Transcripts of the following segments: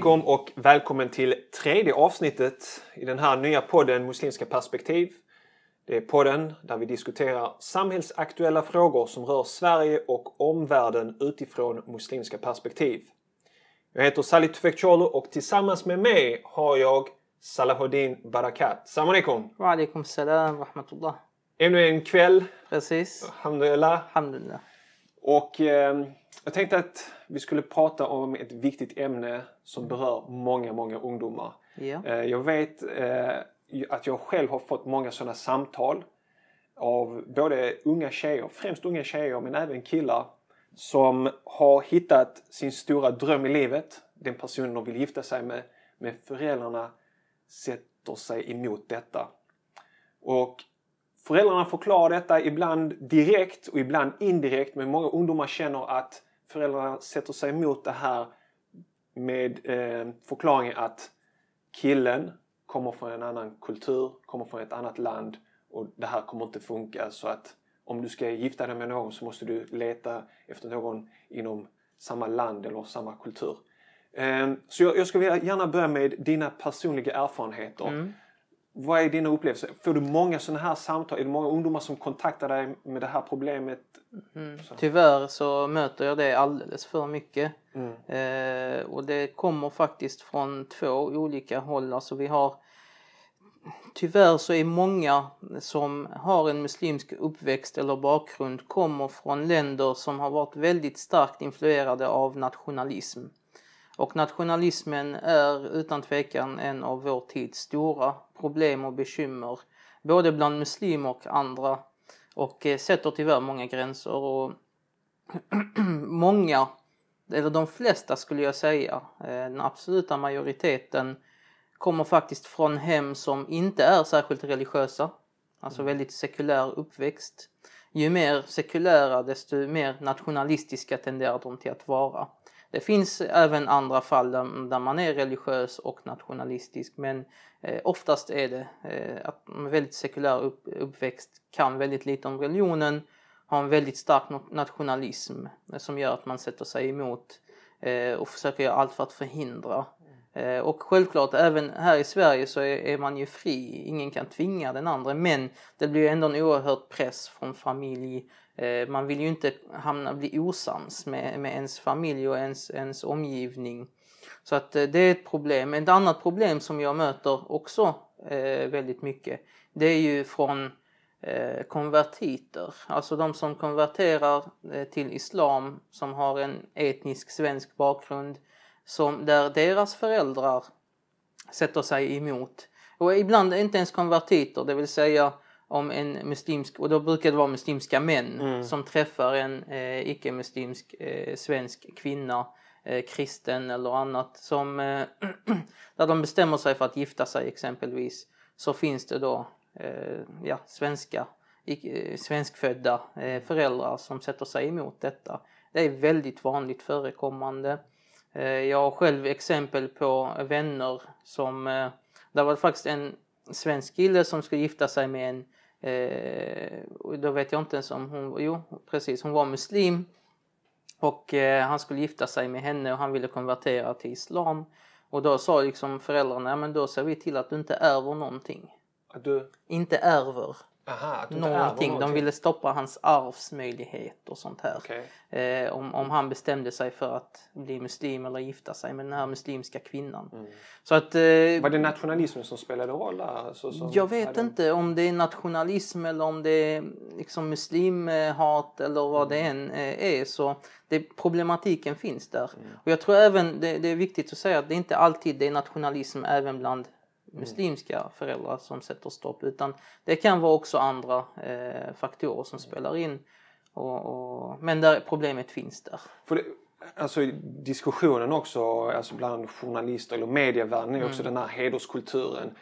Alaikum och välkommen till tredje avsnittet i den här nya podden Muslimska perspektiv. Det är podden där vi diskuterar samhällsaktuella frågor som rör Sverige och omvärlden utifrån muslimska perspektiv. Jag heter Salih Tufekcioglu och tillsammans med mig har jag Salahuddin Barakat. Salam alaikum! Wa alaikum salam wa rahmatullah. Ännu en kväll, Precis. alhamdulillah. Alhamdulillah. Och eh, jag tänkte att vi skulle prata om ett viktigt ämne som berör många, många ungdomar. Eh, jag vet eh, att jag själv har fått många sådana samtal av både unga tjejer, främst unga tjejer men även killar som har hittat sin stora dröm i livet, den personen de vill gifta sig med, men föräldrarna sätter sig emot detta. Och Föräldrarna förklarar detta ibland direkt och ibland indirekt men många ungdomar känner att föräldrarna sätter sig emot det här med eh, förklaringen att killen kommer från en annan kultur, kommer från ett annat land och det här kommer inte funka så att om du ska gifta dig med någon så måste du leta efter någon inom samma land eller samma kultur. Eh, så jag, jag skulle gärna börja med dina personliga erfarenheter. Mm. Vad är dina upplevelser? Får du många sådana här samtal? Är det många ungdomar som kontaktar dig med det här problemet? Så. Tyvärr så möter jag det alldeles för mycket. Mm. Eh, och det kommer faktiskt från två olika håll. Alltså vi har Tyvärr så är många som har en muslimsk uppväxt eller bakgrund kommer från länder som har varit väldigt starkt influerade av nationalism. Och nationalismen är utan tvekan en av vår tids stora problem och bekymmer. Både bland muslimer och andra. Och eh, sätter tyvärr många gränser. Och många, eller de flesta skulle jag säga, eh, den absoluta majoriteten kommer faktiskt från hem som inte är särskilt religiösa. Alltså väldigt sekulär uppväxt. Ju mer sekulära desto mer nationalistiska tenderar de till att vara. Det finns även andra fall där, man är religiös och nationalistisk men eh, oftast är det eh, att är väldigt sekulär upp, uppväxt, kan väldigt lite om religionen, har en väldigt stark nationalism som gör att man sätter sig emot eh, och försöker göra allt för att förhindra. Eh, och självklart även här i Sverige så är, är man ju fri, ingen kan tvinga den andra men det blir ändå en oerhörd press från familj, Eh, Man vill ju inte hamna, bli osams med, med ens familj och ens, ens omgivning. Så att eh, det är ett problem. Ett annat problem som jag möter också eh, väldigt mycket det är ju från eh, konvertiter. Alltså de som konverterar eh, till islam som har en etnisk svensk bakgrund som, där deras föräldrar sätter sig emot. Och ibland inte ens konvertiter, det vill säga om en muslimsk, och då brukar det vara muslimska män Mm. som träffar en eh, icke-muslimsk eh, svensk kvinna, eh, kristen eller annat, som, eh, där de bestämmer sig för att gifta sig exempelvis, så finns det då Eh, ja, svenska, eh, svenskfödda eh, föräldrar som sätter sig emot detta. Det är väldigt vanligt förekommande. Eh, jag har själv exempel på vänner som, eh, där var det faktiskt en svensk kille som skulle gifta sig med en Eh, då vet jag inte ens om hon, jo precis, hon var muslim. Och eh, han skulle gifta sig med henne och han ville konvertera till islam. Och då sa liksom föräldrarna, ja men då ser vi till att du inte ärver någonting. Att du... Inte ärver Aha, att du inte ärver någonting. De ville stoppa hans arvsmöjlighet och sånt här. Okej. Eh, om, om han bestämde sig för att bli muslim eller gifta sig med den här muslimska kvinnan. Mm. Så att... Eh, Var det nationalismen som spelade roll där? Alltså, som jag vet hade- inte om det är nationalism eller om det är liksom muslimhat eller vad det än eh, är. Så det, problematiken finns där. Och jag tror även det, det är viktigt att säga att det inte alltid det är nationalism även bland muslimska föräldrar som sätter stopp. Utan det kan vara också andra eh, faktorer som spelar in. Och, och, men där problemet finns där. För det, alltså diskussionen också alltså bland journalister eller medievärlden är också den här hederskulturen.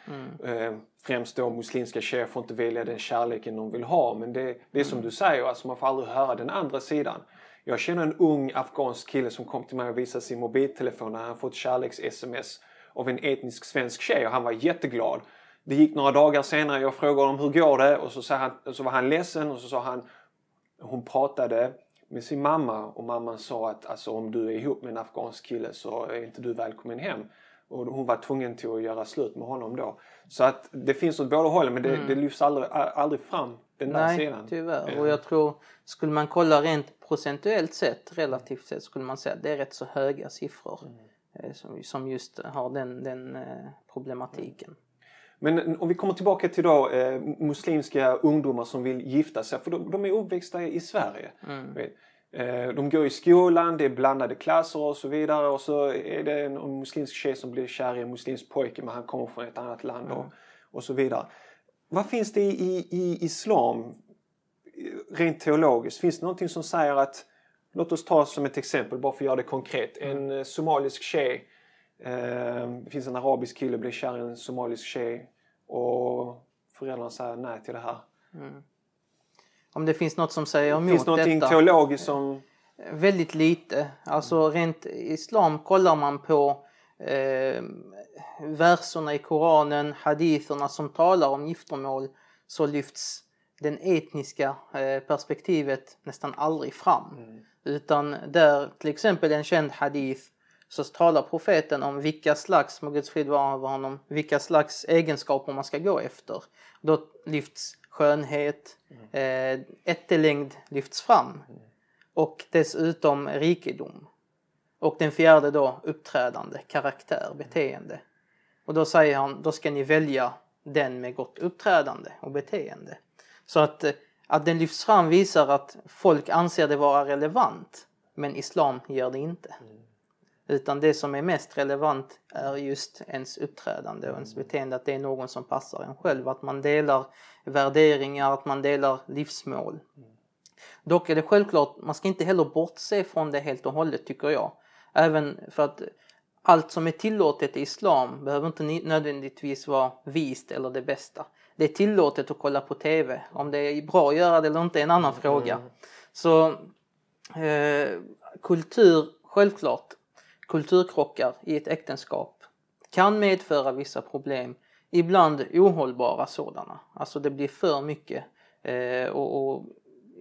Eh, främst då muslimska tjejer får inte välja den kärleken de vill ha. Men det, det är som du säger, alltså man får aldrig höra den andra sidan. Jag känner en ung afghansk kille som kom till mig och visade sin mobiltelefon när han fått kärleks-sms av en etnisk svensk tjej och han var jätteglad. Det gick några dagar senare, jag frågade honom hur går det? Och så, sa han, så var han ledsen och så sa han hon pratade med sin mamma och mamman sa att alltså, om du är ihop med en afghansk kille så är inte du välkommen hem. Och hon var tvungen till att göra slut med honom då. Så att det finns åt båda hållen men det, mm. det lyfts aldrig, aldrig fram den där Nej, sidan. tyvärr. Ja. Och jag tror, skulle man kolla rent procentuellt sett, relativt sett, skulle man säga att det är rätt så höga siffror mm. Eh, som, just har den, den eh, problematiken. Men om vi kommer tillbaka till då eh, muslimska ungdomar som vill gifta sig, för de, de är uppväxta i Sverige. Mm. Eh, de går i skolan, det är blandade klasser och så vidare och så är det en muslimsk tjej som blir kär i en muslimsk pojke men han kommer från ett annat land mm. och, och så vidare. Vad finns det i, i islam rent teologiskt? Finns det någonting som säger att, låt oss ta som ett exempel bara för att göra det konkret, en mm. eh, somalisk tjej eh, det finns en arabisk kille blir kär i en somalisk tjej och föräldrarna säger nej till det här. Mm. Om det finns något som säger emot detta? Finns det någonting teologiskt som... Väldigt lite. Alltså rent islam kollar man på eh, verserna i Koranen, haditherna som talar om giftermål så lyfts den etniska eh, perspektivet nästan aldrig fram. Mm. Utan där till exempel en känd hadith så talar profeten om vilka slags, må Guds frid vara över honom, vilka slags egenskaper man ska gå efter. Då lyfts skönhet, eh, ättelängd lyfts fram och dessutom rikedom. Och den fjärde då uppträdande, karaktär, beteende. Och då säger han, då ska ni välja den med gott uppträdande och beteende. Så att, eh, att den lyfts fram visar att folk anser det vara relevant men islam gör det inte. Utan det som är mest relevant är just ens uppträdande och ens beteende, att det är någon som passar en själv, att man delar värderingar, att man delar livsmål. Dock är det självklart, man ska inte heller bortse från det helt och hållet tycker jag. Även för att allt som är tillåtet i islam behöver inte nödvändigtvis vara vist eller det bästa. Det är tillåtet att kolla på TV. Om det är bra att göra det eller inte är en annan mm. fråga. Så eh, kultur, självklart, kulturkrockar i ett äktenskap kan medföra vissa problem, ibland ohållbara sådana. Alltså det blir för mycket eh, och, och,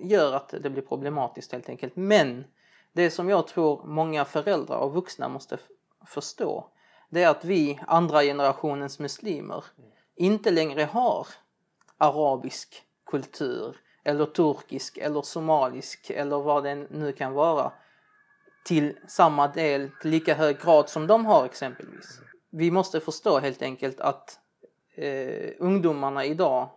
gör att det blir problematiskt helt enkelt. Men det som jag tror många föräldrar och vuxna måste förstå det är att vi, andra generationens muslimer, inte längre har arabisk kultur eller turkisk eller somalisk eller vad det nu kan vara till samma del, till lika hög grad som de har exempelvis. Vi måste förstå helt enkelt att eh, ungdomarna idag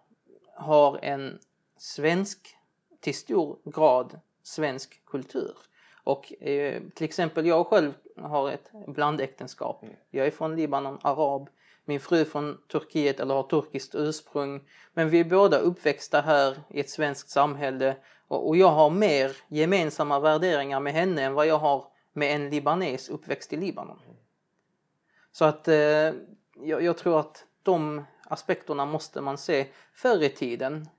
har en svensk, till stor grad svensk kultur. Och eh, till exempel jag själv har ett blandäktenskap. Mm. Jag är från Libanon, arab. Min fru från Turkiet eller har turkiskt ursprung. Men vi är båda uppväxta här i ett svenskt samhälle och, jag har mer gemensamma värderingar med henne än vad jag har med en libanes uppväxt i Libanon. Så att eh, jag, jag, tror att de aspekterna måste man se. Förr i tiden,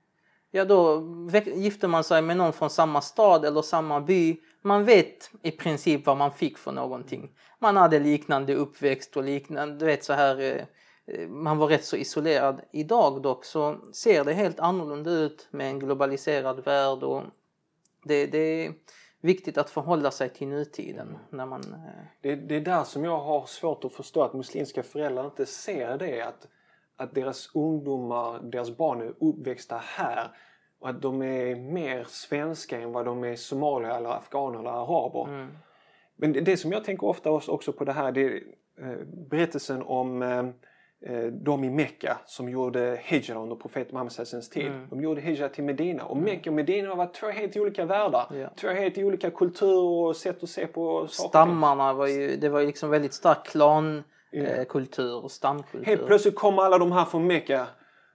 ja då gifte man sig med någon från samma stad eller samma by. Man vet i princip vad man fick för någonting. Man hade liknande uppväxt och liknande, du vet så här eh, man var rätt så isolerad. Idag dock så ser det helt annorlunda ut med en globaliserad värld och det, det är viktigt att förhålla sig till nutiden. När man, eh, det, det är där som jag har svårt att förstå att muslimska föräldrar inte ser det. Att, att deras ungdomar, deras barn är uppväxta här och att de är mer svenska än vad de är somalier eller afghaner eller araber. Mm. Men det, det, som jag tänker ofta också på det här det är eh, berättelsen om Eh, de i Mekka som gjorde hijra under profeten Muhammeds tid. Mm. De gjorde hijra till Medina och mm. Mekka och Medina var två helt olika världar. Ja. Två helt olika kulturer och sätt att se på saker. Stammarna var ju, det var ju liksom väldigt stark klankultur yeah. och stamkultur. Helt plötsligt kom alla de här från Mekka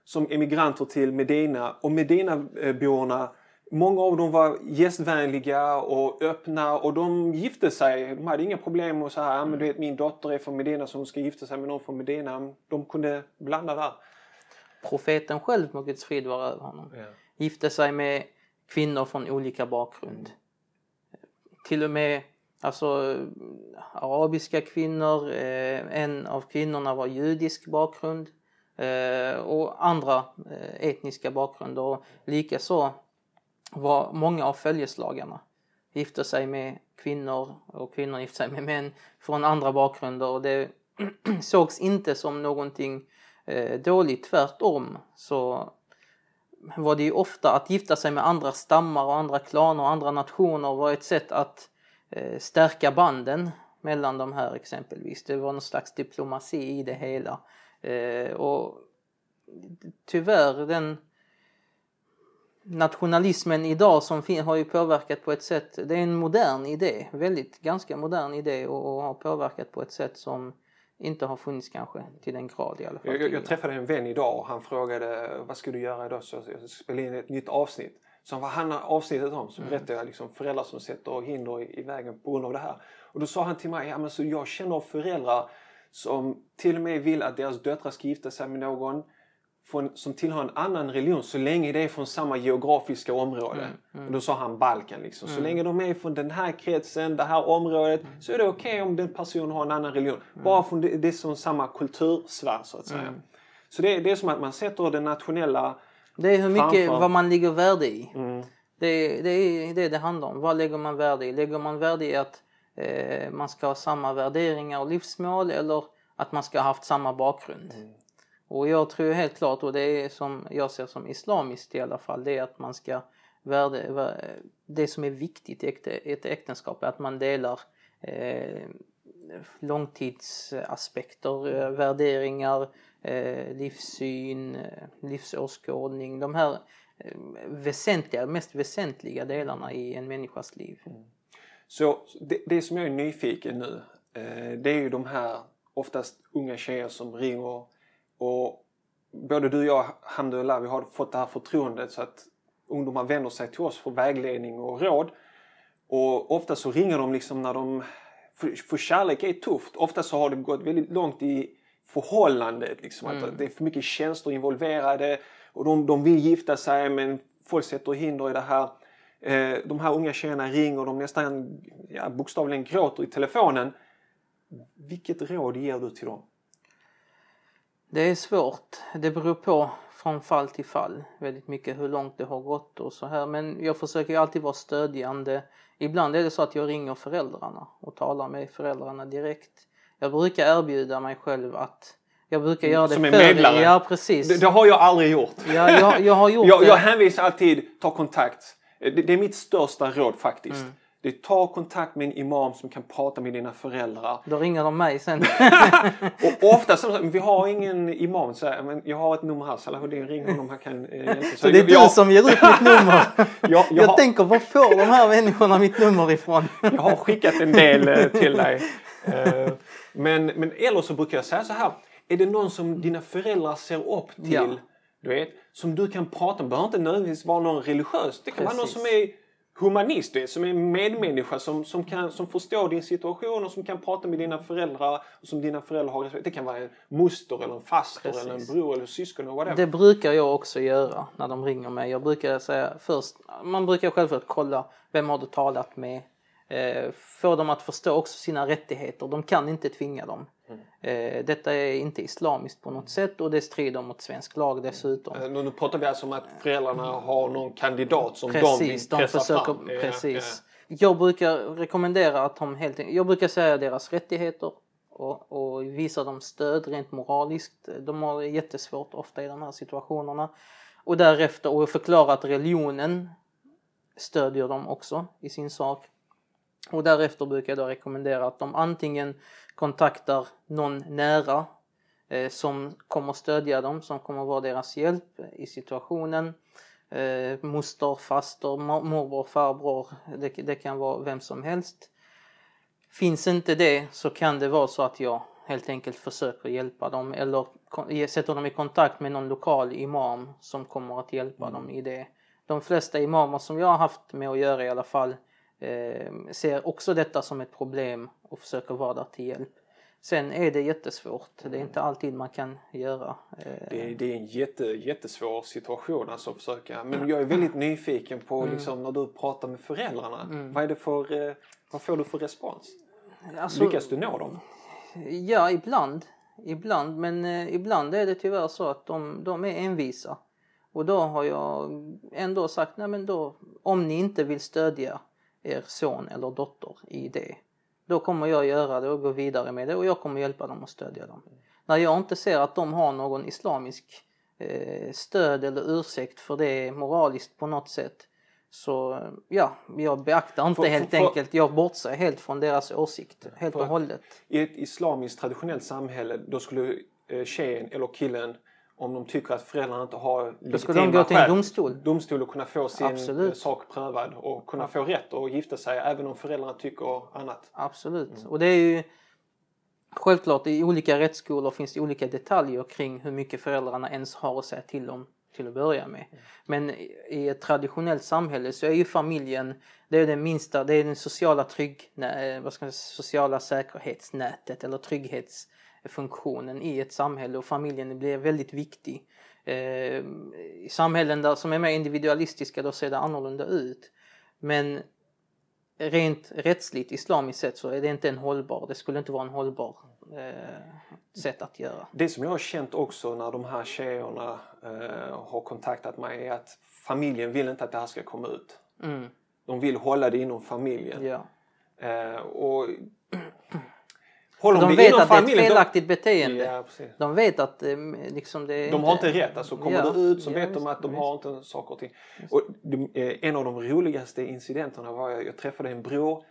som emigranter till Medina och Medinaborna Många av dem var gästvänliga och öppna och de gifte sig. De hade inga problem med så här, men du vet min dotter är från Medina som ska gifta sig med någon från Medina. De kunde blanda där. Profeten själv, må Guds frid vara över honom, ja. gifte sig med kvinnor från olika bakgrund. Till och med alltså, arabiska kvinnor, eh, en av kvinnorna var judisk bakgrund eh, och andra eh, etniska bakgrunder. Och likaså var många av följeslagarna gifte sig med kvinnor och kvinnor gifte sig med män från andra bakgrunder och det sågs inte som någonting eh, dåligt, tvärtom så var det ju ofta att gifta sig med andra stammar och andra klaner och andra nationer var ett sätt att eh, stärka banden mellan de här exempelvis. Det var någon slags diplomati i det hela. Eh, och tyvärr den nationalismen idag som har ju påverkat på ett sätt, det är en modern idé, väldigt ganska modern idé och, och har påverkat på ett sätt som inte har funnits kanske till den grad i alla fall. Jag, jag, träffade en vän idag och han frågade vad ska du göra idag? Så jag ska spela in ett nytt avsnitt. Så vad handlar avsnittet om? Så mm. berättade jag liksom föräldrar som sätter hinder i, i vägen på grund av det här. Och då sa han till mig, ja men så jag känner föräldrar som till och med vill att deras döttrar ska gifta sig med någon från, som tillhör en annan religion så länge det är från samma geografiska område. Mm, mm. Och då sa han Balkan liksom. Så mm. länge de är från den här kretsen, det här området mm. så är det okej okay om den personen har en annan religion. Mm. Bara från det, det är som samma kultursfär så att säga. Så det, det är som att man sätter det nationella Det är hur mycket, framför... vad man lägger värde i. Det, det är det det handlar om. Vad lägger man värde i? Lägger man värde i att eh, man ska ha samma värderingar och livsmål eller att man ska ha haft samma bakgrund? Och jag tror helt klart, och det är som jag ser som islamiskt i alla fall, det är att man ska värde, det som är viktigt i ett äktenskap är att man delar eh, långtidsaspekter, eh, värderingar, Eh, livssyn, eh, livsåskådning, de här eh, väsentliga, mest väsentliga delarna i en människas liv. Mm. Så det, det, som jag är nyfiken nu, det är ju de här oftast unga tjejer som ringer och både du och jag, Hamdullah, vi har fått det här förtroendet så att ungdomar vänder sig till oss för vägledning och råd. Och ofta så ringer de liksom när de... För, för kärlek är tufft. Ofta så har det gått väldigt långt i förhållandet. Liksom, mm. att det är för mycket känslor involverade. Och de, de vill gifta sig men folk sätter hinder i det här. Eh, de här unga tjejerna ringer och de nästan ja, bokstavligen gråter i telefonen. Vilket råd ger du till dem? Det är svårt. Det beror på från fall till fall väldigt mycket hur långt det har gått och så här. Men jag försöker alltid vara stödjande. Ibland är det så att jag ringer föräldrarna och talar med föräldrarna direkt. Jag brukar erbjuda mig själv att jag brukar göra det Som en medlare? Ja, precis. Det, det, har jag aldrig gjort. Ja, jag, jag har gjort jag, det. Jag hänvisar alltid, ta kontakt. Det, det är mitt största råd faktiskt. Mm. Det är ta kontakt med en imam som kan prata med dina föräldrar. Då ringer de mig sen. och ofta så vi har ingen imam så här, men jag har ett nummer här. Salahuddin ring honom, han kan eh, hjälpa. Så, så det är du jag... som ger ut mitt nummer? jag, jag, jag har... tänker, var får de här människorna mitt nummer ifrån? jag har skickat en del eh, till dig. Eh, men, men eller så brukar jag säga så här. Är det någon som dina föräldrar ser upp till? Ja. Du vet, som du kan prata med. Behöver inte nödvändigtvis vara någon religiös. Det kan Precis. vara någon som är humanist, du som är en medmänniska som, som, kan, som förstår din situation och som kan prata med dina föräldrar och som dina föräldrar har. Det kan vara en moster eller en faster Precis. eller en bror eller syskon eller whatever. Det brukar jag också göra när de ringer mig. Jag brukar säga först, man brukar självklart kolla vem har du talat med? Eh, få dem att förstå också sina rättigheter. De kan inte tvinga dem. Mm. Eh, detta är inte islamiskt på något sätt och det strider mot svensk lag dessutom. Eh, nu pratar vi alltså om att föräldrarna har någon kandidat som precis, de vill pressa de försöker, fram. Precis. Ja, Jag brukar rekommendera att de helt jag brukar säga deras rättigheter och, och visa dem stöd rent moraliskt. De har jättesvårt ofta i de här situationerna. Och därefter och förklara att religionen stödjer dem också i sin sak. Och därefter brukar jag då rekommendera att de antingen kontaktar någon nära eh, som kommer stödja dem, som kommer vara deras hjälp i situationen. Eh, moster, faster, morbror, farbror, det, det kan vara vem som helst. Finns inte det så kan det vara så att jag helt enkelt försöker hjälpa dem eller sätter dem i kontakt med någon lokal imam som kommer att hjälpa mm. dem i det. De flesta imamer som jag har haft med att göra i alla fall ser också detta som ett problem och försöker vara där till hjälp. Sen är det jättesvårt. Det är inte alltid man kan göra. Det, är, det är en jätte, jättesvår situation alltså att försöka. Men jag är väldigt nyfiken på mm. liksom, när du pratar med föräldrarna. Mm. Vad, är det för, eh, vad får du för respons? Alltså, Lyckas du nå dem? Ja, ibland. Ibland, men eh, ibland är det tyvärr så att de, de är envisa. Och då har jag ändå sagt, nej men då, om ni inte vill stödja er son eller dotter i det. Då kommer jag göra det och gå vidare med det och jag kommer hjälpa dem och stödja dem. När jag inte ser att de har någon islamisk eh, stöd eller ursäkt för det moraliskt på något sätt så ja, jag beaktar inte För- helt för- enkelt, jag bortser helt från deras åsikt helt och hållet. I ett islamiskt traditionellt samhälle då skulle eh, tjejen eller killen om de tycker att föräldrarna inte har Då skulle de gå till en domstol. domstol och kunna få sin Absolut. eh, sak prövad och kunna få rätt att gifta sig även om föräldrarna tycker annat. Absolut. Mm. Och det är ju självklart i olika rättsskolor finns det olika detaljer kring hur mycket föräldrarna ens har att säga till om till att börja med. Mm. Men i- ett traditionellt samhälle så är ju familjen det är den minsta, det är den sociala trygg, nä- vad ska man säga, sociala säkerhetsnätet eller trygghetsfunktionen i ett samhälle och familjen blir väldigt viktig. Eh, I samhällen där, som är mer individualistiska då ser det annorlunda ut. Men rent rättsligt islamiskt sett så är det inte en hållbar, det skulle inte vara en hållbar eh, sätt att göra. Det som jag har känt också när de här tjejerna eh, har kontaktat mig är att familjen vill inte att det här ska komma ut. Mm, De vill hålla det inom familjen. ja. Eh, och håller De vet att det är ett felaktigt beteende. Ja. De vet att eh, liksom det är De har inte rätt. Alltså kommer Ja, det ut så ja, vet de att de visst. har inte saker och ting. Och eh, en av de roligaste incidenterna var jag, jag träffade en bror.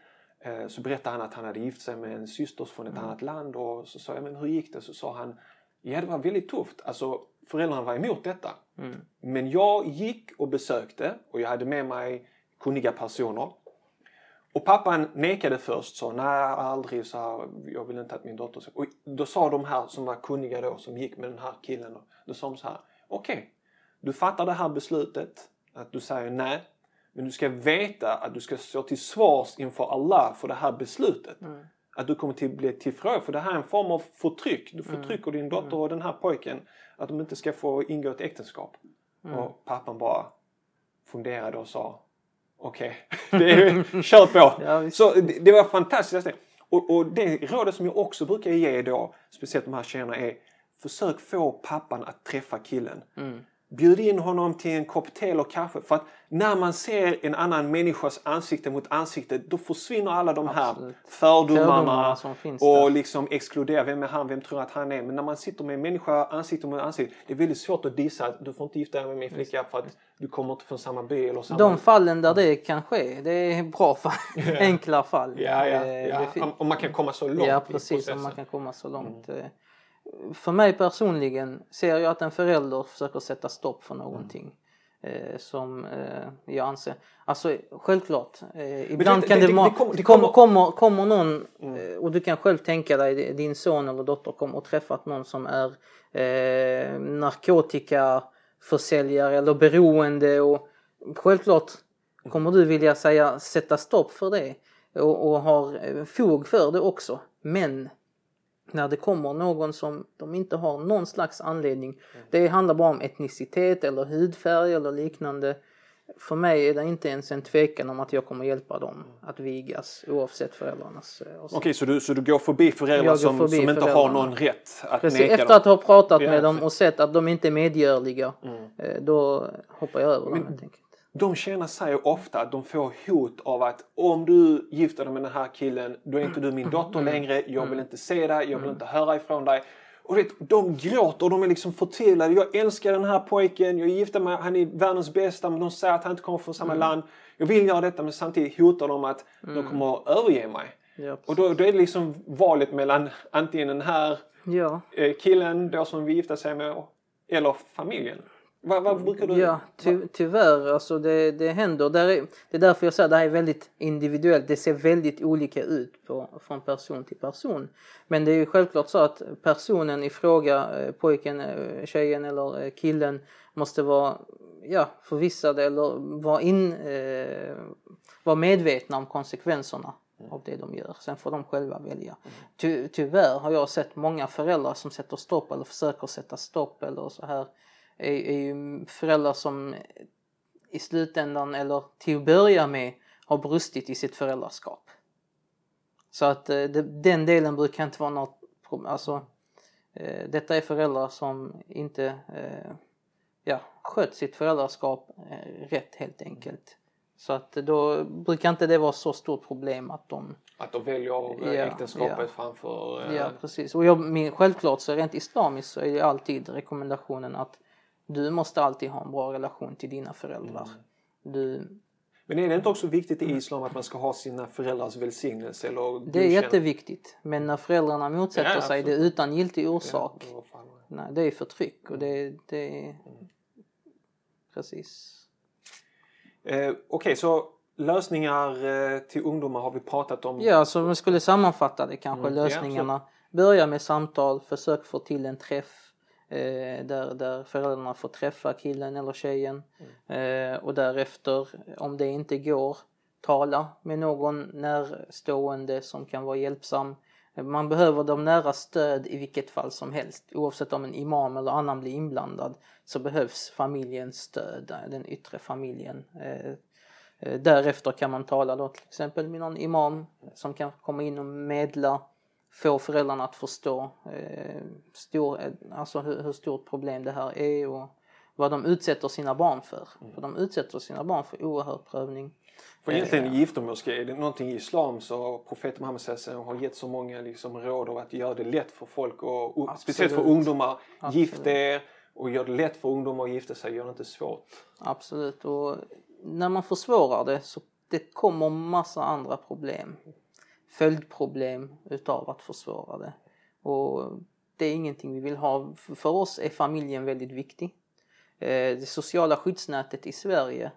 Eh, så berättade han att han hade gift sig med en syster från ett Mm. annat land. Och så sa jag, men hur gick det? Så sa han, ja det var väldigt tufft. Alltså föräldrarna var emot detta. Mm. Men jag gick och besökte och jag hade med mig kunniga personer. Och pappan nekade först, sa nej aldrig, så här, jag vill inte att min dotter ska... Och då sa de här som var kunniga då, som gick med den här killen, då, då sa de så här, okej, du fattar det här beslutet, att du säger nej, men du ska veta att du ska stå till svars inför Allah för det här beslutet. Att du kommer till bli tillfrågad, för det här är en form av förtryck. Du förtrycker din dotter och den här pojken, att de inte ska få ingå ett äktenskap. Och pappan bara funderade och sa Okej, är- kör på! Ja, så det, det var fantastiskt. Och, och det rådet som jag också brukar ge då, speciellt de här tjejerna, är försök få pappan att träffa killen. Mm. Bjud in honom till en kopp te eller kaffe. För att när man ser en annan människas ansikte mot ansikte då försvinner alla de här Absolut. fördomarna Fördomarna och liksom exkludera vem är han, vem tror att han är. Men när man sitter med en människa ansikte mot ansikte det är väldigt svårt att dissa att du får inte gifta dig med min flicka för att du kommer inte från samma by eller samma... De fallen där det kan ske, det är bra fall, enkla fall. Ja, ja, Eh, ja. Om, man kan komma så långt Ja, precis, om man kan komma så långt. Mm. För mig personligen ser jag att en förälder försöker sätta stopp för någonting. Eh, som eh, jag anser, alltså självklart, eh, ibland det- kan det- det, det- ma- det kommer- det kommer, kommer- kommer, kommer någon Mm. eh, och du kan själv tänka dig din son eller dotter kommer och träffat någon som är eh, narkotikaförsäljare eller beroende och självklart kommer du vilja säga sätta stopp för det och, och har eh, fog för det också. Men när det kommer någon som de inte har någon slags anledning. Det handlar bara om etnicitet eller hudfärg eller liknande. För mig är det inte ens en tvekan om att jag kommer hjälpa dem att vigas oavsett föräldrarnas eh. Okej, så, du, så du går förbi föräldrar går som, förbi som inte har någon rätt att Precis, neka efter dem? att ha pratat Ja, med dem och sett att de inte är medgörliga, Mm. eh, då hoppar jag över dem helt enkelt. De tjejerna säger ofta att de får hot av att om du gifter dig med den här killen då är inte du min dotter Mm. längre. Jag vill inte se dig, jag vill inte höra ifrån dig. Och vet, de gråter och de är liksom förtvivlade. Jag älskar den här pojken, jag gifter mig, han är världens bästa men de säger att han inte kommer från samma Mm. land. Jag vill göra detta men samtidigt hotar de att de kommer att överge mig. Ja, Och då, då är det liksom valet mellan antingen den här ja. eh, killen då som vi gifter sig med eller familjen. Vad, vad brukar du... Ja, ty, tyvärr. Alltså det, det händer. Där är, det är därför jag säger att det här är väldigt individuellt. Det ser väldigt olika ut på, från person till person. Men det är ju självklart så att personen i fråga, eh, pojken, eh, tjejen eller eh, killen måste vara ja, förvissade eller vara, in, eh, vara medvetna om konsekvenserna av det de gör. Sen får de själva välja. Ty, tyvärr har jag sett många föräldrar som sätter stopp eller försöker sätta stopp eller så här är, är ju föräldrar som i slutändan eller till att börja med har brustit i sitt föräldraskap. Så att eh, det, den delen brukar inte vara något problem. Alltså, eh, detta är föräldrar som inte eh, ja, skött sitt föräldraskap eh, rätt helt enkelt. Så att då brukar inte det vara så stort problem att de Att de väljer eh, Ja, äktenskapet ja. framför... eh, Ja precis. Och jag, min, självklart så rent islamiskt så är det alltid rekommendationen att du måste alltid ha en bra relation till dina föräldrar. Mm. Du, Men är det inte också viktigt i islam att man ska ha sina föräldrars välsignelse? Eller det är jätteviktigt. Men när föräldrarna motsätter Ja, sig det utan giltig orsak. Ja. Nej, det är förtryck och det, det är... Precis. Eh, Okej, så lösningar eh, till ungdomar har vi pratat om. Ja, så vi skulle sammanfatta det kanske, Mm, ja, lösningarna. Börja med samtal, försök få till en träff eh, där, där föräldrarna får träffa killen eller tjejen. Mm. Eh, och därefter, om det inte går, tala med någon närstående som kan vara hjälpsam. Man behöver de nära stöd i vilket fall som helst. Oavsett om en imam eller annan blir inblandad så behövs familjens stöd, den yttre familjen. Eh, eh Därefter kan man tala då till exempel med någon imam som kan komma in och medla, få föräldrarna att förstå eh, stor, eh, alltså hur, hur stort problem det här är och vad de utsätter sina barn för. För de utsätter sina barn för oerhörd prövning. För egentligen i giftermålsgrejer, är det någonting i islam så profeten Muhammed sallallahu har gett så många liksom råd av att göra det lätt för folk och, och speciellt för ungdomar. Absolut. Gift er och gör det lätt för ungdomar att gifta sig, gör det inte svårt. Absolut och när man försvårar det så det kommer massa andra problem. Följdproblem utav att försvåra det. Och det är ingenting vi vill ha. För oss är familjen väldigt viktig. Eh, det sociala skyddsnätet i Sverige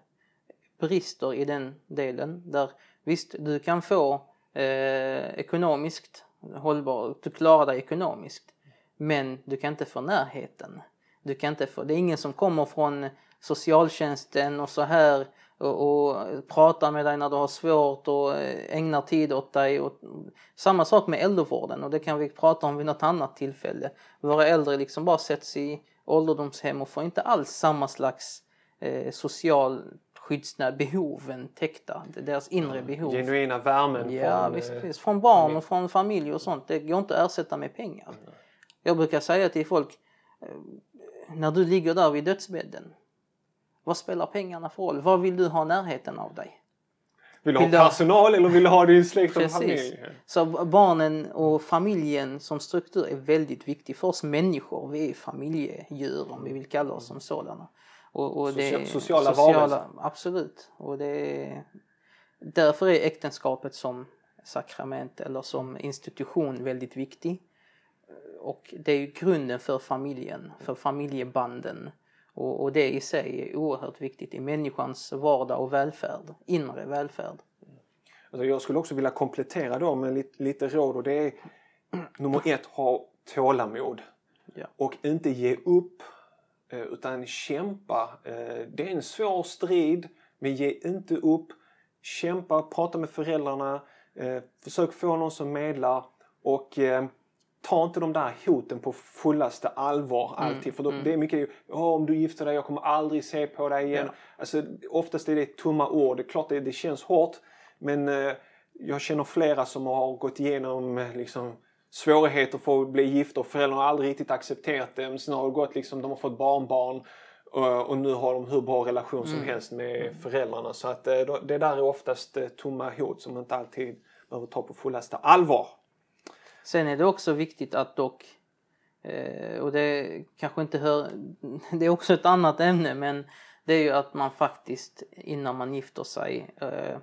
brister i den delen. Där visst, du kan få eh, ekonomiskt hållbar, du klarar dig ekonomiskt. Men du kan inte få närheten. Du kan inte få, det är ingen som kommer från socialtjänsten och så här och, och pratar med dig när du har svårt och eh, ägnar tid åt dig. Och, samma sak med äldrevården och det kan vi prata om vid något annat tillfälle. Våra äldre liksom bara sätts i ålderdomshem och får inte alls samma slags eh, social skyddsnät, behoven täckta, deras inre behov. Genuina värmen Ja, från... visst, eh, visst. Från barn och från familj och sånt. Det går inte att ersätta med pengar. Jag brukar säga till folk, eh, när du ligger där vid dödsbädden, vad spelar pengarna för roll? Vad vill du ha närheten av dig? Vill du ha Vill ha- personal eller vill du ha din släkt och familj? Så barnen och familjen som struktur är väldigt viktig för oss människor. Vi är familjedjur om vi vill kalla oss som sådana. Och, och det, Socia- sociala varelser. Absolut. Och det är, därför är äktenskapet som sakrament eller som institution väldigt viktig. Och det är ju grunden för familjen, för familjebanden. Och, och det i sig är oerhört viktigt i människans vardag och välfärd, inre välfärd. Alltså jag skulle också vilja komplettera då med lite, lite råd och det är nummer ett, ha tålamod. Ja. Och inte ge upp eh, utan kämpa. Eh, Det är en svår strid men ge inte upp. Kämpa, prata med föräldrarna, eh, försök få någon som medlar och ta inte de där hoten på fullaste allvar alltid. För då, det är mycket, "Ja, om du gifter dig, jag kommer aldrig se på dig igen. Alltså, oftast är det tomma ord. Det är klart det, det känns hårt. Men eh, jag känner flera som har gått igenom eh, liksom, svårigheter för att bli gifta och föräldrarna har aldrig riktigt accepterat det. Men sen har det gått liksom, de har fått barnbarn eh, och nu har de hur bra relation som helst med föräldrarna. Så att eh, det där är oftast eh, tomma hot som man inte alltid behöver ta på fullaste allvar. Sen är det också viktigt att dock, eh, och det kanske inte hör, det är också ett annat ämne, men det är ju att man faktiskt innan man gifter sig eh,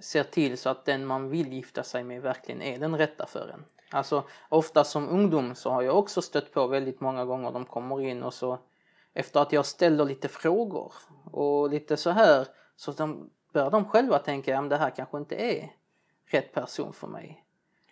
ser till så att den man vill gifta sig med verkligen är den rätta för en. Alltså ofta som ungdom så har jag också stött på väldigt många gånger de kommer in och så efter att jag ställer lite frågor och lite så här så de, börjar de själva tänka att det här kanske inte är rätt person för mig.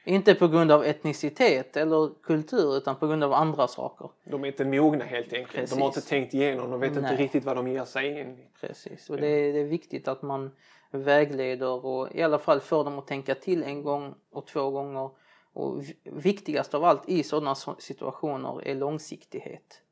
Inte på grund av etnicitet eller kultur utan på grund av andra saker. De är inte mogna helt enkelt. De har Precis. inte tänkt igenom. De vet inte Nej. riktigt vad de ger sig in. Precis, och det är, det är viktigt att man vägleder och i alla fall får dem att tänka till en gång och två gånger. Och vi- viktigast av allt i sådana situationer är långsiktighet.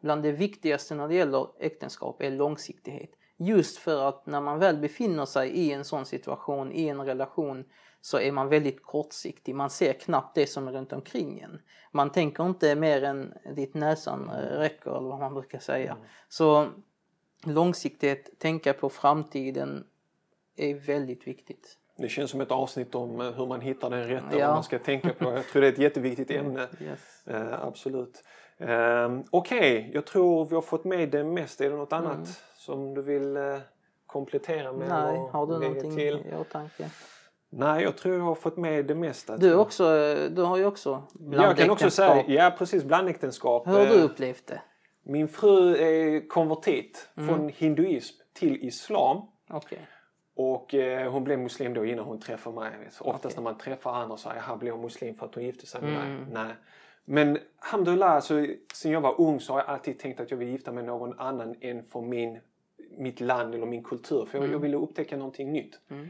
Bland det viktigaste när det gäller äktenskap är långsiktighet. Just för att när man väl befinner sig i en sån situation, i en relation, så är man väldigt kortsiktig. Man ser knappt det som är runt omkring en. Man tänker inte mer än dit näsan räcker, eller vad man brukar säga. Så långsiktighet, tänka på framtiden är väldigt viktigt. Det känns som ett avsnitt om eh, hur man hittar den rätta Ja. vad man ska tänka på. Jag tror det är ett jätteviktigt ämne. Yes. Eh, absolut. Eh, Okej, jag tror vi har fått med det mesta. Är det något annat som du vill eh, komplettera med? Nej, har du någonting till? i åtanke? Nej, jag tror jag har fått med det mesta. Du, också, du har ju också jag kan också säga, blandäktenskap. ja precis, blandäktenskap. Hur har du Eh, upplevt det? Min fru är konvertit Mm. från hinduism till islam. Okej. Och eh, hon blev muslim då innan hon träffade mig. Så oftast Okej. när man träffar andra så här, blev hon muslim för att hon gifte sig med Mm. mig. Nej. Men alhamdulillah, alltså, sen jag var ung så har jag alltid tänkt att jag vill gifta mig med någon annan än från min, mitt land eller min kultur. För jag, jag ville upptäcka någonting nytt. Mm.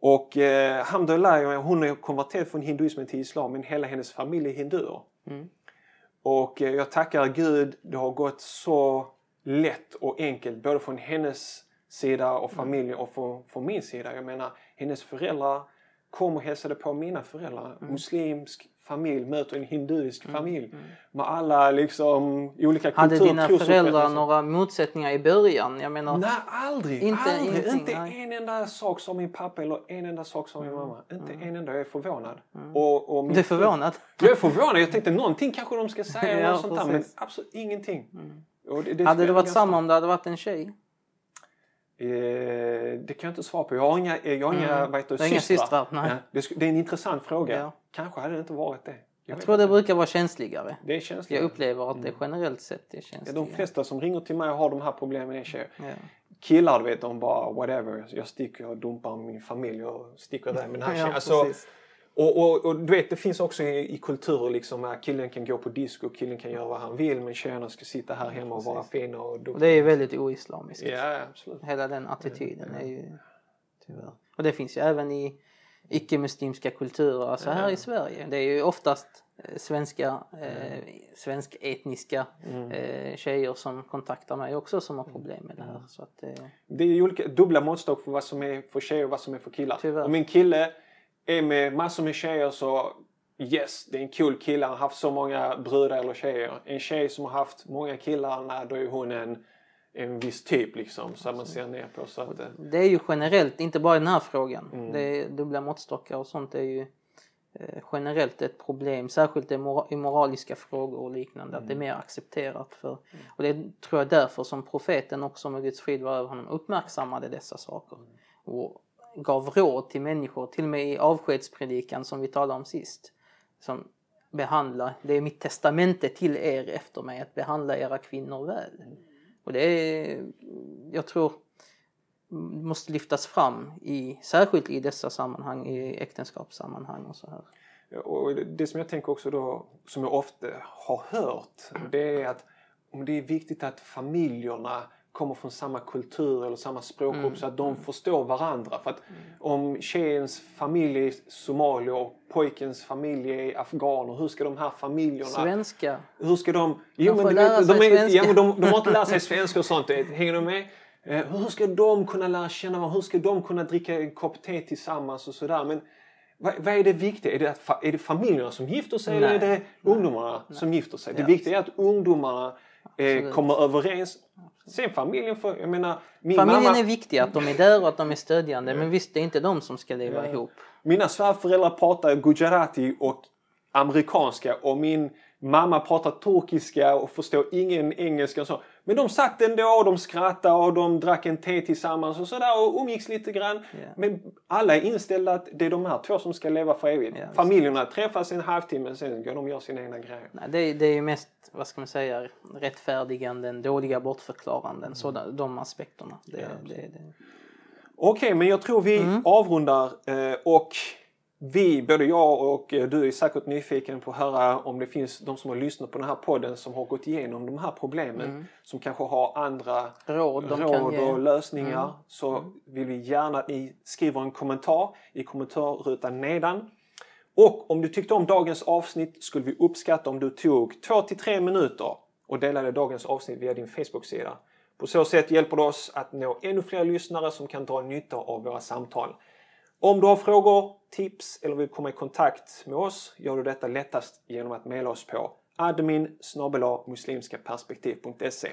Och eh, alhamdulillah, jag- hon är konverterad från hinduismen till islam men hela hennes familj är hinduer. Mm. Och eh, jag tackar Gud, det har gått så lätt och enkelt både från hennes sida och familjen och från, från min sida. Jag menar, hennes föräldrar kom och hälsade på mina föräldrar. Muslimsk familj möter en hinduisk familj. Med alla liksom olika Hade kultur, dina föräldrar några motsättningar i början? Jag menar, Nej, aldrig. Inte- aldrig. inte en enda sak som min pappa eller en enda sak som min Mm. mamma. Inte en enda. Jag är förvånad. Och, och min du är förvånad? Jag är förvånad. Jag tänkte någonting kanske de ska säga. Ja, något sånt där, men absolut ingenting. Och det, det Hade det varit samma om det hade varit en tjej? Eh, det kan jag inte svara på. Jag har inga, jag har inga, Mm. vad heter, har inga systrar. systrar, nej. Ja, det, det är en intressant fråga. Ja. Kanske hade det inte varit det. Jag vet tror det inte. brukar vara känsligare. Det är känsligt. Jag upplever att det generellt sett är Ja, de känsligare. flesta som ringer till mig och har de här problemen är tjejer. Ja. Killar, du vet, de bara whatever. Jag sticker och dumpar min familj och sticker där. Men här Ja, tjejen, alltså, precis. och, och, och du vet, det finns också i, i kulturer liksom att killen kan gå på disco, killen kan göra vad han vill men tjejerna ska sitta här hemma och vara fina och duktiga. det är väldigt oislamiskt. Ja, absolut. Hela den attityden är ju tyvärr. Och det finns ju även i icke-muslimska kulturer, alltså här i Sverige. Det är ju oftast eh, svenska, eh, svensk-etniska Mm. eh, tjejer som kontaktar mig också som har problem med det här. Så att, eh, Det är ju olika dubbla måttstock för vad som är för tjejer och vad som är för killar. Tyvärr. Om en kille är med massor med tjejer så yes, det är en cool kille. Han har haft så många brudar eller tjejer. En tjej som har haft många killar, nej, då är hon en, en viss typ liksom. Så man ser ner på. Så att, det är ju generellt, inte bara i den här frågan. Mm. Det dubbla måttstockar och sånt är ju eh, generellt ett problem. Särskilt i, mora- i moraliska frågor och liknande. Att det är Mm. mer accepterat. För, och det tror jag därför som profeten också med Guds frid var över honom uppmärksammade dessa saker. Mm. Och gav råd till människor, till och med i avskedspredikan som vi talade om sist. Som behandla, det är mitt testamente till er efter mig att behandla era kvinnor väl. Och det är, jag tror, måste lyftas fram i, särskilt i dessa sammanhang, i äktenskapssammanhang och så här. Och det som jag tänker också då, som jag ofta har hört, det är att om det är viktigt att familjerna kommer från samma kultur eller samma språkgrupp så att de förstår varandra. För att om tjejens familj är somalier och pojkens familj är afghaner, hur ska de här familjerna... Svenska, Hur ska de... Jo, får men lära de, sig är, svenska. ja, men de, de har inte lärt sig svenska och sånt. Hänger du med? Eh, hur ska de kunna lära känna varandra? Hur ska de kunna dricka en kopp te tillsammans och sådär? Men vad, vad är det viktiga? Är det, att, är det familjerna som gifter sig eller är Nej. det ungdomarna som gifter sig? Det viktiga är att ungdomarna eh, kommer överens. Sen familjen får... Jag menar, min familjen mamma, är viktig, att de är där och att de är stödjande. Men visst, det är inte de som ska leva Ja. ihop. Mina svärföräldrar pratar gujarati och amerikanska och min mamma pratar turkiska och förstår ingen engelska. Och så. Men de satt ändå och de skrattade och de drack en te tillsammans och sådär och umgicks lite grann. Ja. Men alla är inställda att det är de här två som ska leva för evigt. Visst. Familjerna träffas en halvtimme sen går de och gör sina egna grejer. Nej, det, är, det är ju mest, vad ska man säga, rättfärdiganden, dåliga bortförklaranden. Så de, de aspekterna. Det, Ja, det, det. Okej, men jag tror vi Mm. avrundar eh, och vi, både jag och eh, du är säkert nyfiken på att höra om det finns de som har lyssnat på den här podden som har gått igenom de här problemen. Som kanske har andra Råd råd ge. Mm. och lösningar. Så vill vi gärna att ni skriver en kommentar i kommentarrutan nedan. Och om du tyckte om dagens avsnitt skulle vi uppskatta om du tog 2 till 3 minuter och delade dagens avsnitt via din Facebook-sida. På så sätt hjälper det oss att nå ännu fler lyssnare som kan dra nytta av våra samtal. Om du har frågor, tips eller vill komma i kontakt med oss gör du detta lättast genom att mejla oss på admin muslimskaperspektiv.se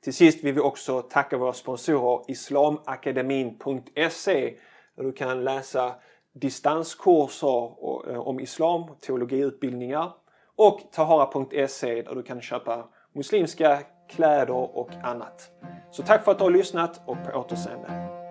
Till sist vill vi också tacka våra sponsorer islamakademin.se där du kan läsa distanskurser eh, om islam, teologiutbildningar och tahara.se där du kan köpa muslimska kläder och annat. Så tack för att du har lyssnat och på återseende.